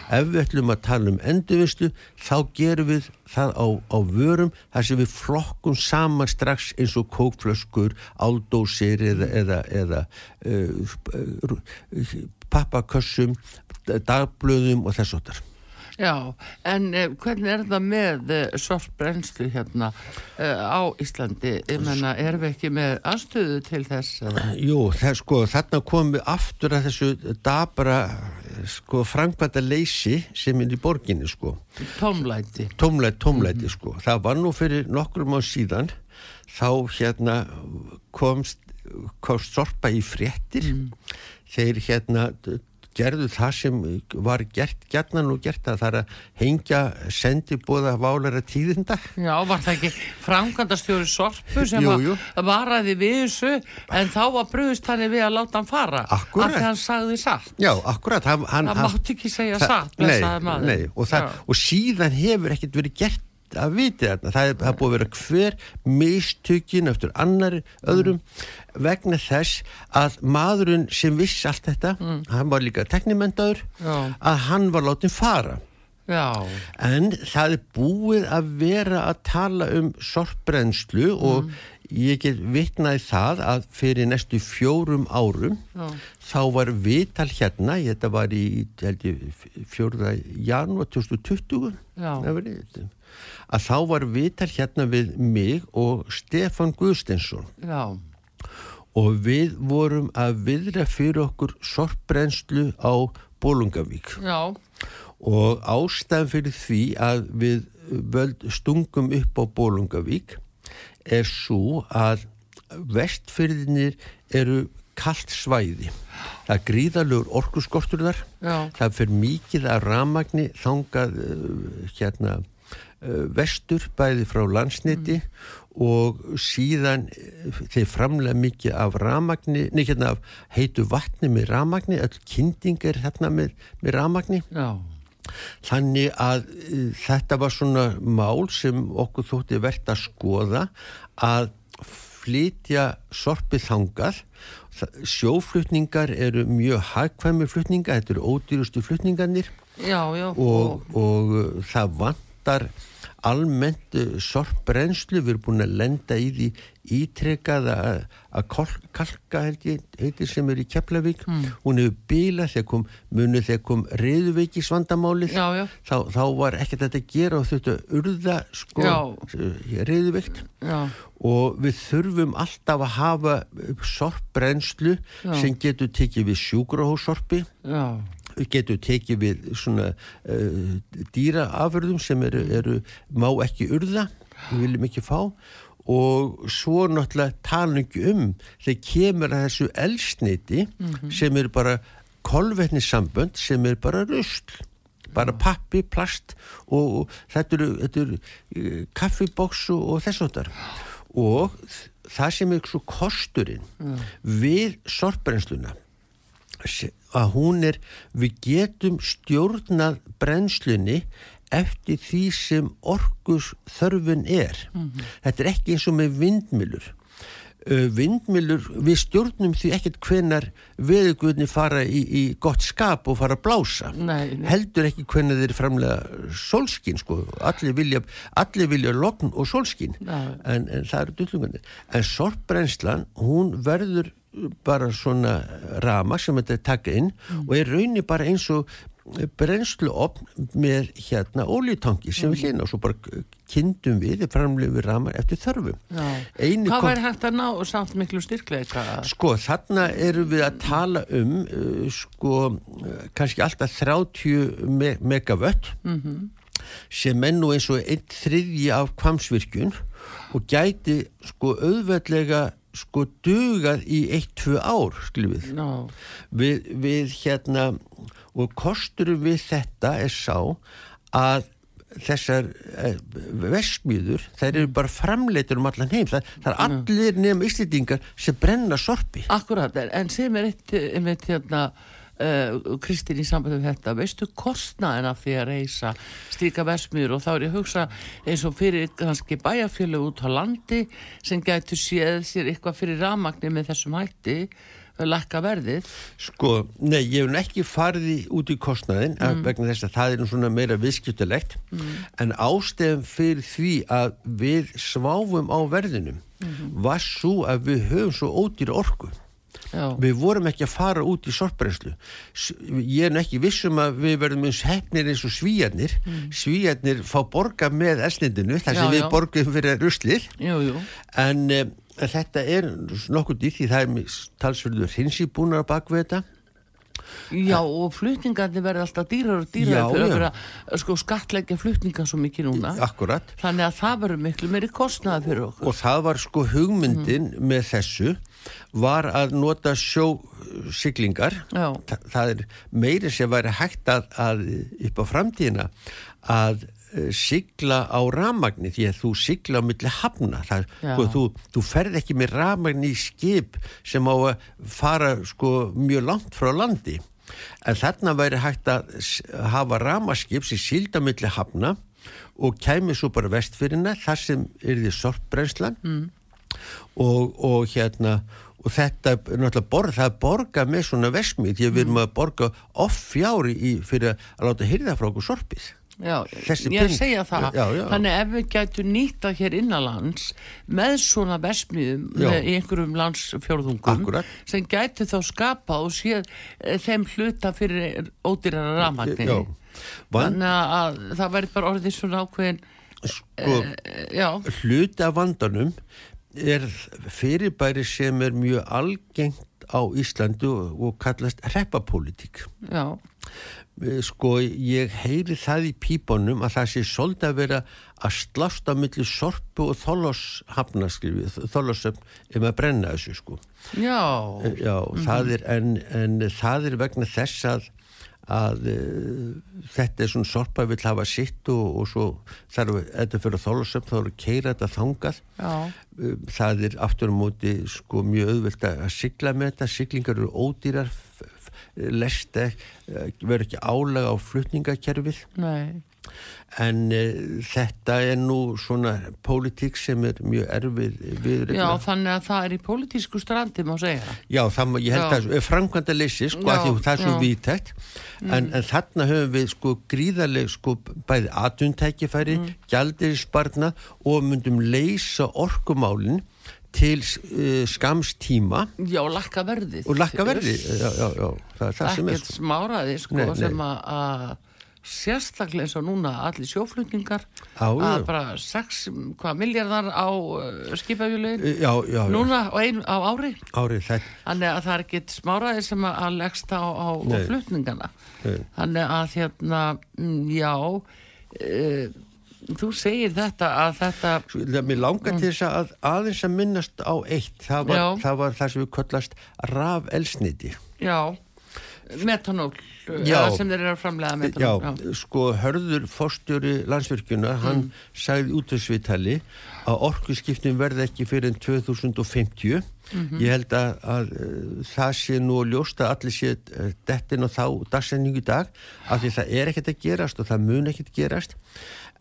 Ef við ætlum að tala um endurvinnslu þá gerum við það á, á vörum þar sem við flokkum saman strax eins og kókflöskur, áldósir eða, eða, eða uh, pappakössum, dagblöðum og þess og þar. Já, en eh, hvernig er það með eh, sorpbrennslu hérna eh, á Íslandi? Ég menna, erum við ekki með aðstöðu til þess? Jú, það, sko, þarna komum við aftur að þessu dabra sko, frangvæta leysi sem er í borginni, sko. Tómlæti. Tómlæti, tómlæti, mm sko. Það var nú fyrir nokkrum á síðan, þá hérna komst, komst sorpa í fréttir, mm. þeir hérna gerðu það sem var gert gerðnan og gert að það er að hengja sendibóða válara tíðinda Já, var það ekki framkvæmdastjóri Sorpu sem jú, jú. var aðið við þessu en þá var bröðust hann við að láta hann fara akkurat. af því hann sagði satt Já, akkurat hann, hann, Það mátti ekki segja satt Nei, nei og, það, og síðan hefur ekkert verið gert að viti þarna, það er, búið að vera hver mistökin eftir annari öðrum mm. vegna þess að maðurinn sem vissi allt þetta mm. hann var líka teknimendaður að hann var látið fara Já. en það er búið að vera að tala um sorpbrennslu mm. og ég get vitnaði það að fyrir næstu fjórum árum Já. þá var viðtal hérna þetta var í fjórða janúar 2020 það var þetta að þá var viðtal hérna við mig og Stefan Guðstensson Já. og við vorum að viðra fyrir okkur sorpbrennslu á Bólungavík Já. og ástæðan fyrir því að við stungum upp á Bólungavík er svo að vestfyrðinir eru kallt svæði það gríðalögur orkuskortur þar Já. það fyrir mikið að ramagni þangað uh, hérna Eh, vestur bæði frá landsniti mm. og síðan eh, þeir framlega mikið af ramagni, neina hérna af heitu vatni með ramagni, all kynning er hérna með, með ramagni Já. þannig að uh, þetta var svona mál sem okkur þótti verðt að skoða að flytja sorpið þangað sjóflutningar eru mjög hagkvæmi flutninga, þetta eru ódýrustu flutningarnir já, já, og, og, og það vantar almennt uh, sorpbrennslu, við erum búin að lenda í því ítrekað að, kalka held ég, heitir sem er í Keflavík, hún hefur bílað þegar kom, munu þegar kom reyðuveikis vandamálið, Já, já. Þá, þá var ekkert þetta að gera og þetta urða sko Já. reyðuveikt og við þurfum alltaf að hafa sorpbrennslu Já. sem getur tekið við sjúkrahósorpi já, við getum tekið við svona uh, dýraafurðum sem eru, eru má ekki urða, við viljum ekki fá. Og svo náttúrulega ekki um þegar kemur að þessu elsniti sem eru bara kolvetnissambönd sem eru bara rusl bara pappi, plast og, og þetta eru, eru uh, kaffibóks og, og þess áttar og það sem er svo kosturinn við sorpbrennsluna se- að hún er, við getum stjórnað brennslunni eftir því sem orkus þörfun er. Þetta er ekki eins og með vindmilur. Vindmilur, við stjórnum því ekkert hvenar veðuguðni fara í, í gott skap og fara að blása. Nei, nei. Heldur ekki hvenar þeir framlega sólskinn, sko. Allir vilja, allir vilja logn og sólskinn Já. en, en það eru dullungunir en sorpbrennslan, hún verður bara svona rama sem þetta er taka inn og er raunni bara eins og brennsluopn með hérna ólítangi sem við hlýna og svo bara kynntum við framlega við ramar eftir þörfum. Hvað væri hægt að ná samt miklu styrkleika? Sko, þarna erum við að tala um uh, sko, uh, kannski alltaf 30 me megavött sem er nú eins og einn þriðji af kvamsvirkjun og gæti sko auðveldlega sko dugað í 1-2 ár, skilum við. Já, við, við hérna og kosturum við þetta er sá að þessar eh, vesmiður þær eru bara framleitur um allan heim. Það, það er allir nefn íslendingar sem brenna sorpi akkurat, en sem er eitt, einmitt hérna, uh, Kristín í sambandi við þetta, veistu kostnaðin af því að reysa slíka versmiður og þá er ég að hugsa eins og fyrir kannski bæjarfjölu út á landi sem gætu séð sér eitthvað fyrir rafmagni með þessum hætti lækka verðið. Sko, nei, ég hef ekki farið út í kostnaðin mm. vegna þess að það er svona meira viðskiptulegt en ástefn fyrir því að við sváfum á verðinum var svo að við höfum svo ódýra orku Já, við vorum ekki að fara út í sorpbrennslu. S- ég er ekki vissum að við verðum eins hefnir eins og svíjarnir svíjarnir fá borga með eslindinu þar sem Já, við já. borgum fyrir ruslið. En um, þetta er nokkuð dýrt því það er talsverður hrinsibúnar á bakvið þetta Já, og flutningarnir verða alltaf dýrar og dýrar fyrir að vera sko skattleggja flutningar svo mikið núna. Akkurat. Þannig að það verður miklu meiri kostnaði fyrir okkur. Og það var sko hugmyndin með þessu var að nota sjósiglingar Já. Þa, það er meiri sem væri hægt að, að upp á framtíðina að sigla á ramagni því að þú sigla á milli hafna. Það, sko, þú, þú ferð ekki með ramagni í skip sem á að fara sko mjög langt frá landi. En þarna væri hægt að hafa ramaskip sem sílda milli hafna og kæmi svo bara vestfyrirna þar sem er því sorpbrennslan. Mm. og, og hérna og þetta er náttúrulega borg, það er borga með svona vesmi því að við erum að borga off fjári í, fyrir að láta hyrða frá okkur sorpið Já, ég er að segja það. Já, já. þannig ef við gætum nýta hér innanlands með svona með, í einhverjum landsfjörðungum Akkúrat. sem gæti þá skapa og séð e, þeim hluta fyrir ódýrara rafmagni Já, Van, þannig að það verður bara orðið svona ákveðin sko, e, já, hluti af vandanum er fyrirbæri sem er mjög algengt á Íslandu og, kallast reppapólitík já, Eh, sko ég heyri það í pípunum að það sé svolítið að vera að slást á milli sorpu og þóloshafna skrifið, þólosöfn um að brenna þessu sko. Já. Eh, já, það er en, en það er vegna þess að að uh, þetta er svona sorpa vill hafa sitt og, og svo þarf þetta fyrir þólasöfn þá er að keira þetta þangað. Já, það er aftur á móti sko mjög auðvelt að sigla með þetta. Siglingar eru ódýrar f- lesta, uh, verður ekki álega á flutningakerfið nei en uh, þetta er nú svona pólitík sem er mjög erfið við Já, þannig að það er í pólitísku strandi, má segja. Já, það, ég held Já. að framkvæmda leysi sko, Já, að því það er svo já. Mm. en, en þarna höfum við sko gríðarleg sko bæði atvinnutækifæri, mm. gjaldirisbarna og myndum leysa orkumálin til uh, skamstíma Já, lakka verðið. og lakka verði já, já, já, það er það sem er Ekkert sko. smáraði, sko, Nei, nei. sem að- sérstaklega eins og núna allir sjóflutningar Já, já. að bara 6, hvað, miljardar á uh, skipafjöluðin Já, já, já, núna á, ein, á ári árið þetta þannig að það er ekkert smáraði sem að, að leggst á, á, á flutningana þannig að hérna mm, já uh, þú segir þetta að þetta Mér langar til þess að aðeins að minnast á eitt. Það var, Já. það var það sem við köllast raf elsniti já, metanól Já. sem þeir eru að framlega metanól Já, sko hörður fórstjóri landsvirkjuna, hann sagði út af svitali að orkuskiptin verði ekki fyrir en 2050 ég held að, að uh, það sé nú að allir sé uh, dettin og þá dagsendingu dag af því það er ekkert að gerast og það mun ekkert gerast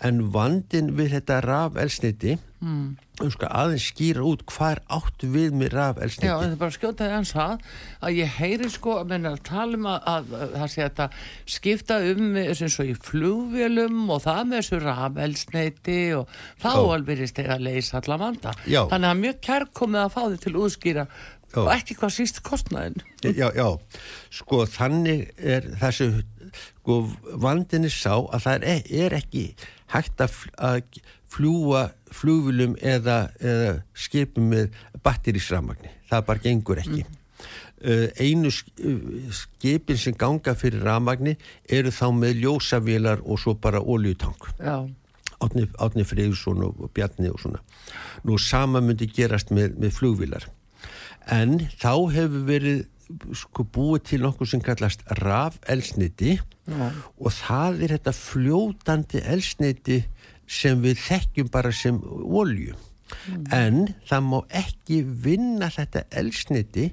en vandin við þetta rafelsniti mm. sko, aðeins skýra út hvað er átt við með rafelsniti Já, það er bara að skjóta því hans að að ég heyri sko að menna að tala um að, að, að það sé að þetta skipta um eins og í flugvélum og það með þessu rafelsneiti og þá alveg er steg að leysa alla vanda. Já. Þannig að mjög kærkomið að fá þið til útskýra Já. og ekki hvað síst kostnaðin. Já, já, sko þannig er þessu, sko vandinni sá að það er, er ekki hægt að, fl- að fljúa flugvilum eða, eða skipum með batterísramagni, það bara gengur ekki. Uh, einu uh, skipin sem ganga fyrir ramagni eru þá með ljósavélar og svo bara oljutang. Já, Átni, Átni Freyðsson og Bjarni og svona. Nú sama myndi gerast með, með flugvilar. En þá hefur verið sko búið til nokkuð sem kallast rafelsniti og það er þetta fljótandi elsniti sem við þekkjum bara sem olju. En það má ekki vinna þetta elsniti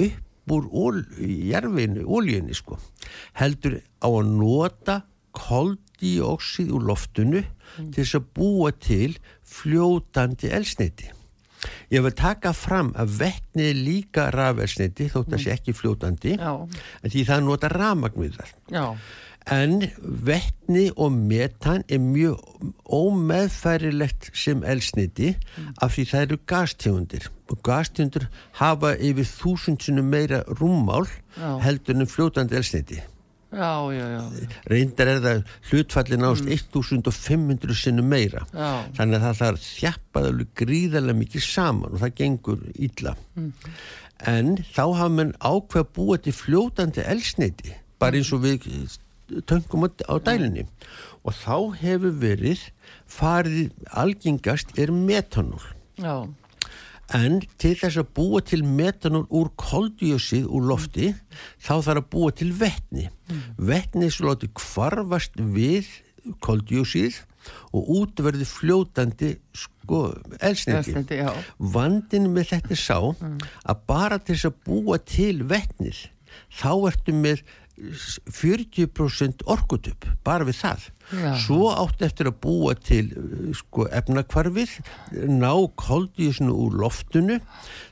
upp úr ól, jarfinu, oljunni sko. Heldur á að nota koldíoxid úr loftinu til þess að búa til fljótandi elsniti. Ég vil taka fram að vetni er líka rafelsniti þótt að sé ekki fljótandi já, en því það nota rafmagn við það. já, En vetni og metan er mjög ómeðfærilegt sem elsniti af því það eru gastegundir og gastegundir hafa yfir þúsundsunum meira rúmmál Já. heldur en fljótandi elsniti. Já, já, já, Reyndar er það hlutfallin ást 1500 sinnum meira. Þannig að það þarf þjappað gríðarlega mikið saman og það gengur illa. En þá hafa menn ákveð að búa til fljótandi elsniti, bara eins og við töngum á, á dælinni. Og þá hefur verið farið algengast er metanól. En til þess að búa til metanól úr koldíosið úr lofti, þá þarf að búa til vetni. Vetni er svo látið kvarfast við koldíosið og útverði fljótandi sko elsniti. Vandin með þetta sá að bara til þess að búa til vetnið, þá ertu með 40% orkutup, bara við það. Já. Svo átti eftir að búa til uh, sko, efnakvarfið, ná koldíusinu úr loftinu,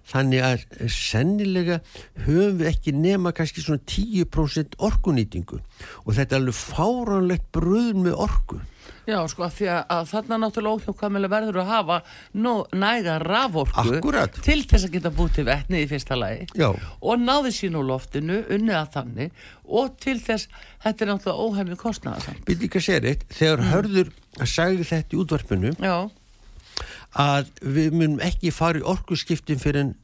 þannig að sennilega höfum við ekki nema kannski svona 10% orkunýtingu og þetta er alveg fáránlegt bröð með orku. Já, sko, af því að, að þarna náttúrulega óhjókvæmilega verður að hafa næga raforku Akkúrat. til þess að geta búið til vetni í fyrsta lagi Já. og náði sín úr loftinu, unnið að þannig og til þess, þetta er náttúrulega óhæmið kostnaða samt. Býtti ekki að segja reitt, þegar hörður að sagði þetta í útvarpinu Já, að við munum ekki fara í orkuskiptin fyrir en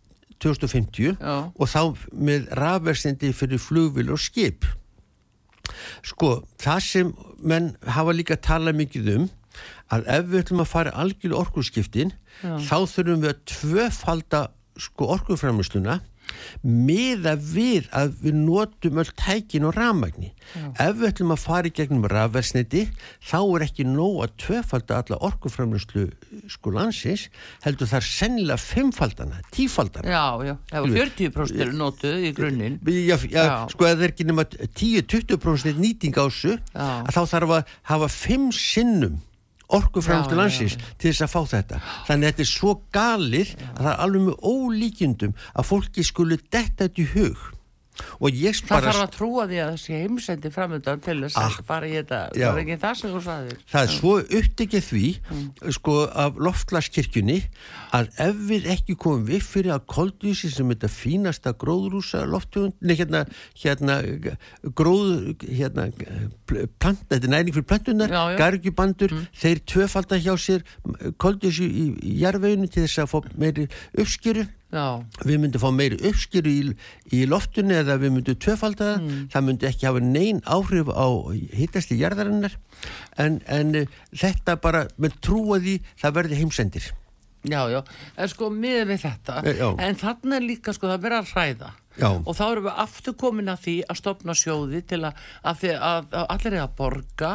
2050 Já. og þá með rafversindi fyrir flugvil og skip. Sko, það sem menn hafa líka talað mikið um að ef við ætlum að fara algjörlega orkuskiptin Já. þá þurfum við að tvöfalda sko orkuframlustuna miða við að við notum öll tækin og rafmagni. Ef við ætlum að fara í gegnum rafversniti þá er ekki nóg að tvefalda alla orkuframlöslu sko landsins heldur það er sennilega fimmfaldana, tífaldana. Já, já, það var 40% eru notuð í grunninn. Já, já, Já. sko að það er ekki nema 10-20% nýting á þessu Já. að þá þarf að hafa fimm sinnum orkuframstu landsins til þess að fá þetta. Þannig að þetta er svo galið að það er alveg með ólíkjundum að fólki skulu detta þetta í hug Það bara þarf að trúa því að þessi heimsendi framöndan til þess að Ah, fara í þetta. Það er ekki það sem þú sagðir. Það er svo upptekið því Mm. sko af loftlaskirkjunni að ef við ekki komum við fyrir að koldvísi sem þetta fínasta gróðrúsa nei hérna hérna gróð hérna pl- plant, þetta er næring fyrir plantunar gargjubandur, þeir tvöfalda hjá sér koldvísi í, jarðveginu til þess að fá meiri uppskýru Já, við myndum fá meiri uppskýru í, í loftunni eða við myndum tvöfalda það. Mm. það myndi ekki hafa neyn áhrif á hittasti jarðarinnar. En, en eh, þetta bara með trúa því það verði heimsendir. Já, já. En sko miður við þetta Eh, já. En þannig er líka sko það verið að hræða Já. Og þá erum við aftur komin að því að stopna sjóði til að, að, að, að allir er að borga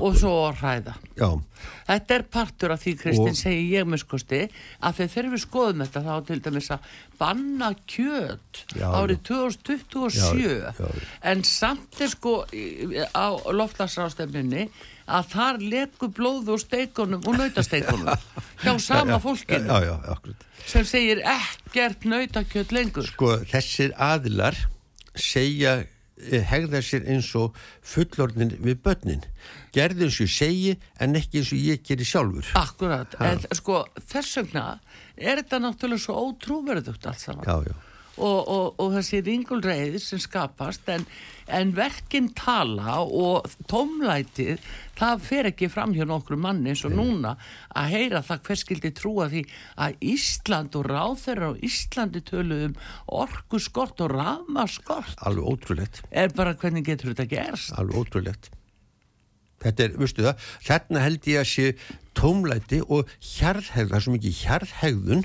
og svo að hræða já, Þetta er partur af því, Kristinn, segi ég muskusti, að þegar við skoðum þetta þá til dæmis að banna kjöt Já, árið já. 2027 Já, já, já. en samt er sko á loftlagsrástefninni að þar leku blóðu úr steikunum og nautasteikunum hjá sama fólkinu. Já, já, akkurat. Sem segir ekkert nautakjöt lengur. sko þessir aðilar segja eh, hegða sér eins og fullorðin við börnin. Gerði eins og segi en ekki eins og ég geri sjálfur. Akkurat, en sko þess vegna er þetta náttúrulega svo ótrúverðugt allt saman. já, já, og, og, og þessi ringulreið sem skapast en, en verkin tala og tómlætið það fer ekki fram hjá nokkru manni eins og núna að heyra það hver skildi trúa því að Ísland og ráþeirra á Íslandi töluðum orku skort og rama skort alveg ótrúlegt. Er bara hvernig getur þetta gerst? Alveg ótrúlegt. Þetta er, veistu það, þarna held ég að sé tómlæti og hjarðhegð það er svo mikið hjarðhegðun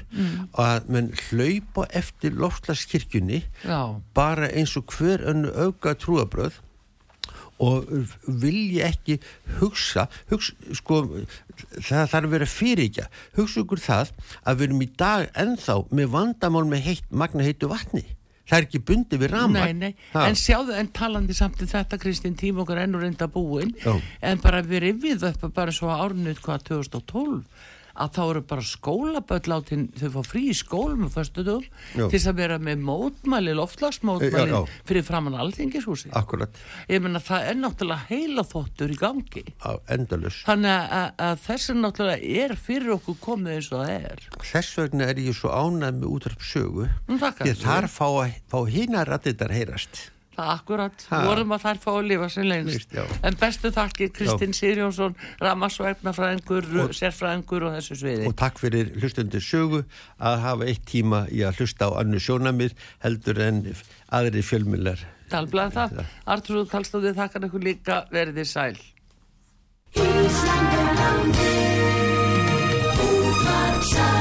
að menn hlaupa eftir loftlaskirkjunni Já, bara eins og hver önnu auka trúabröð og vilja ekki hugsa, hugsa sko, það þarf að vera fyrirgja. Hugsa ykkur það að við erum í dag ennþá með vandamál með heitt, magna heitu vatni það er ekki bundið við ramar en sjáðu en talandi samt um þetta Kristín tíma okkar ennur reynda búin Já. en bara við rifið upp bara svo árnut hvað 2012 að þá eru bara skólaböll þau fá frí í skólum til þess að vera með mótmæli loftlagsmótmæli Já, já. fyrir framann alþingishúsi ég menna það er náttúrulega heila þóttur í gangi. Endalus þannig að, að, að þessi náttúrulega er fyrir okkur komið eins og það er. Þess vegna er ég svo ánæð með útráp sögu Nú, þakka því þér. þar fá, fá hinnar rættitar heyrast. er Akkurat, ha. vorum að þær fá að lifa sem lengst. Vist, en bestu þakkir Kristinn Sirjónsson, Ramasvæfnafræðingur, sérfræðingur og þessu sviði. Og takk fyrir hlustundir sögu að hafa eitt tíma í að hlusta á annu sjónamið heldur en aðri fjölmjölar. Talblað það. Artur Kallstóðið þakkar ykkur líka verðið sæl. Íslandurlandi, útvarsar.